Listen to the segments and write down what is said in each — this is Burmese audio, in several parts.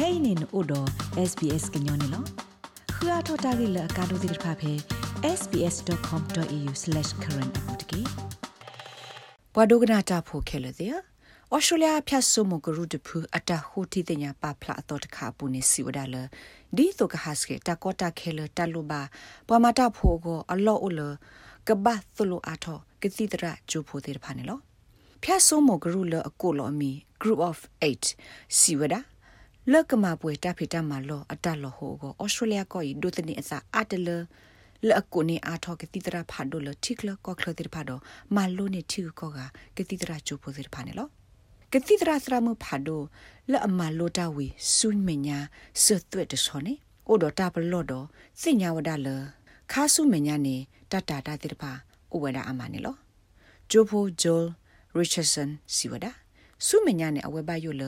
kainin odo sbs gnyone lo khua thota gi la ka do dir pha phe sbs.com.au/current apotki ပဝဒဂနာတာဖိုခဲလေတဲ့ဩစတြေးလျဖြတ်ဆုမကရုတဖူအတဟိုတီတညာပဖလာတော့တခါပူနေစီဝဒါလဒီတော့ကဟစကေတကောတာခဲလတလူပါပဝမတာဖိုကိုအလောအလကဘသလိုအထောကတိတရဂျူဖိုတေဖာနေလောဖြတ်ဆုမကရုလအကိုလောအမီ group of 8စီဝဒါ လကမပွေတဖိတမလောအတလောဟိုကိုဩစတြေးလျကိုဒိုတနီအစာအတလလအကုနေအားထောကတိတရာဖာဒိုလတိကလကောခလတိဖာဒိုမာလိုနေတီကောကကတိတရာချိုပိုတိဖာနေလောကတိတရာစရာမဖာဒိုလအမလိုတာဝီဆုမညာဆွတ်သွက်တဆောနေအိုဒတာပလော့ဒစညာဝဒါလခါဆုမညာနေတတတာတိဖာဥဝဒအမနေလောဂျိုဖိုဂျိုရစ်ချာဆန်စီဝဒါ ဆုမညာနေအဝဲဘယိုလ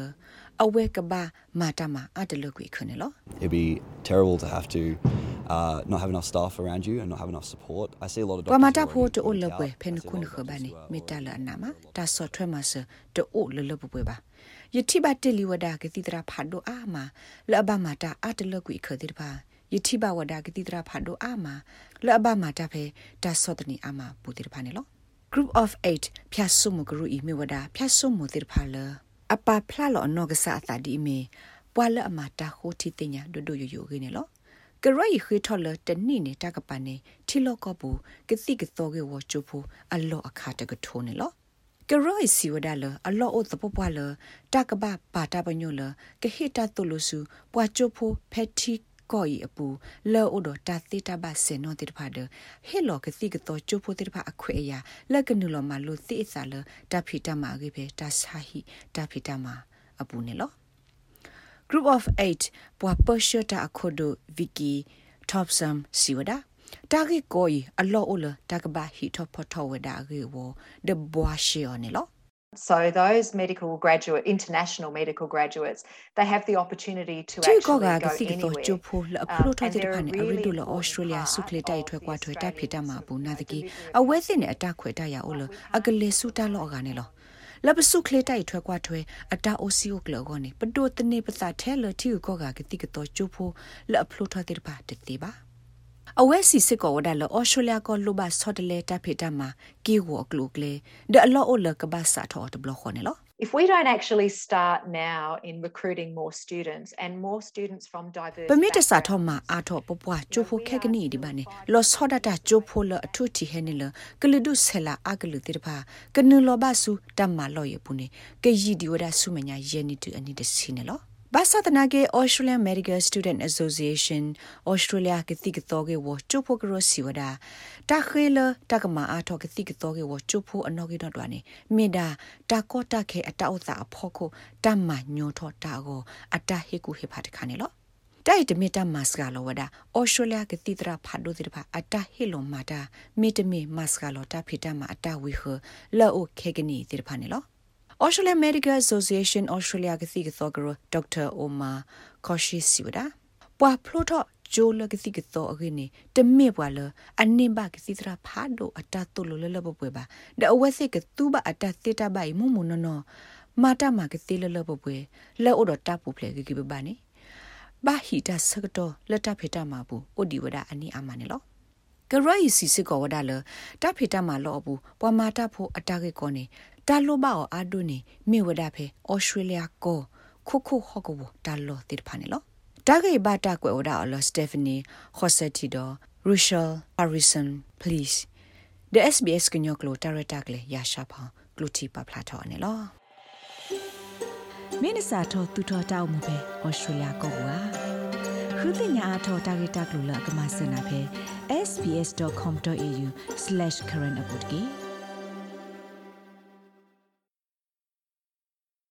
အဝဲကဘာမာတမအတလကွေခွနေလော It'd be terrible to have to uh, not have enough staff around you and not have enough support. I see a lot of ပမာ doctors တာ already ဖို့တို freak လ out. ပွဲ I ဖန် see a ခွ lot န် of ခဘာ doctors နေ as well. မေတ္တာလအနာမတာဆော့ထွဲမဆတိုလလပပွဲပါယတိဘတလီဝဒကတိတရာဖာဒိုအာမလဘမာတာအတလကွေခတိတပါယတိဘဝဒကတိတရာဖာဒိုအာမလဘမာတာဖေတာဆော့တနီအာမပူတိတပါနေလော group of 8ဖြတ်ဆုမဂရုဤမေဝဒဖြတ်ဆုမတိတဖာလအပဖလာလောနောကဆာအတာဒီမေပွာလအမတာဟိုတီတင်ညာဒိုဒိုယိုယိုခင်းနေလောကရိုက်ခွေထော်လတနိနေတကပနေထီလောကဘူကတိကသောကေဝချိုဖူအလောအခါတကထိုးနေလောကရိုက်စီဝဒါလအလောအိုတပပွားလတကပပါတာပညိုလကဟိတတုလစုပွာချိုဖူဖက်တီ ကောဤအပူလောအိုဒတာတိတဘဆေနောတိတဖာဒဟေလောကတိကတော့ချိုဖိုတိတဖာအခွေအရာလက်ကနုလောမလို့တိအစာလတဖီတမအေဖေတာဆာဟီတဖီတမအပူနေလော group of 8ပွာပရှတာအခုဒိုဗီကီ topsum siwada တာဂီကိုဤအလောအလတကဘာဟီထောဖထော ဝဒါဂေဝဒဘွာရှီယောနေလော So those medical graduate, international medical graduates, they have the opportunity to ချီကော actually က go ကစီကတော့ anywhere. ချိုဖိုလအဖလိုထိုက်တဲ့ဖာနေအရီဒိုလဩစတြေးလျဆုခလေတိုက်ထွဲကွာထွဲတက်ဖိတမှာဘူးနာတကီအဝဲစင်နဲ့အတခွဲတရအိုလအကလေဆုတလောကနေလောလပစုခလေတိုက်ထွဲကွာထွဲအတာအိုစီယိုကလောကနေပဒိုတနေပစာထဲလတီကောကကတိကတော့ချိုဖိုလအဖလိုထိုက်တဲ့ဖာတတိပါ အဝဲစီစစ်ကောဝဒါလောဩစတြေးလျကောလိုဘဆော့တလေတဖိတမှာကီဝကလုကလေဒအလောအိုလကဘာစာထောတဘလခွန်လော If we don't actually start now in recruiting more students and more students from diverse ပမစ်တစာ backgrounds, ထောမှာအာထောပပွားချိုဖိုခက်ကနီဒီပါနေလောဆောဒတာချိုဖိုလအထုတီဟဲနေလကလဒုဆလာအကလူတိတဖာကနုလောဘဆုတမ္မာလောရပုနေကယီဒီဝဒဆုမညာယနီတူအနိတစီနေလော ဘာသာတနာကေ Australian Medical Student Association Australia ကတိကတော်ကေဝချိုဖိုကရစီဝဒတာခဲလတကမာအားထောကတိကတော်ကေဝချိုဖိုအနော်ကေတော့တွာနေမိဒါတာကောတာခဲအတောက်စာအဖို့ကိုတမ္မာညောထောတာကိုအတဟေကူဟေဖတ်ခါနေလောတိုက်တမီတမတ်စကလောဝဒအော်စတြေးလျကတိတရာဖတ်ဒိုတိဖာအတဟီလိုမာတာမီတမီမတ်စကလောတာဖိတမအတဝီခလောအိုခေကနီတိဖာနေလော Australian Medical Association Australia ကတိကသောကရဒေါက်တာအိုမာကောရှိစီဝဒပွာဖလိုတော့ဂျိုလကတိကသောအခိနေတမေပွာလအနိဘကတိတရာဖာဒိုအတတုလလလပပွဲပါဒအဝဲစိကတူဘအတတိတဘိုင်မုံမနနောမာတမကတိလလပပွဲလောအိုတော့တပူဖလေကိကိပပါနေဘာဟီတာစကတော့လက်တဖေတာမှာဘူးအိုဒီဝဒအနိအမနေလောကရိုက်စီစစ်ကောဝဒါလတဖေတာမှာလောဘူးပွာမာတာဖို့အတာကေကောနေ တာလိုဘာအာဒိုနေမေဝဒါဖေဩစတြေးလျကိုခုခုဟော့ကောတာလောတိဖာနေလောတာဂေဘာတာကွယ်ဝဒါအလစတေဖနီခိုဆက်တီဒိုရူရှယ်ဟာရီဆန် please the sbs ကညောကလိုတာရတာကလေရရှာဖောင်းဂလူတီပပလာထောနေလောမင်းစာထောတူထောတောက်မှုပဲဩစတြေးလျကောကွာခုတင်ညာအထောတာဂေတာကလိုလကမစနာဖေ sbs.com.au/current update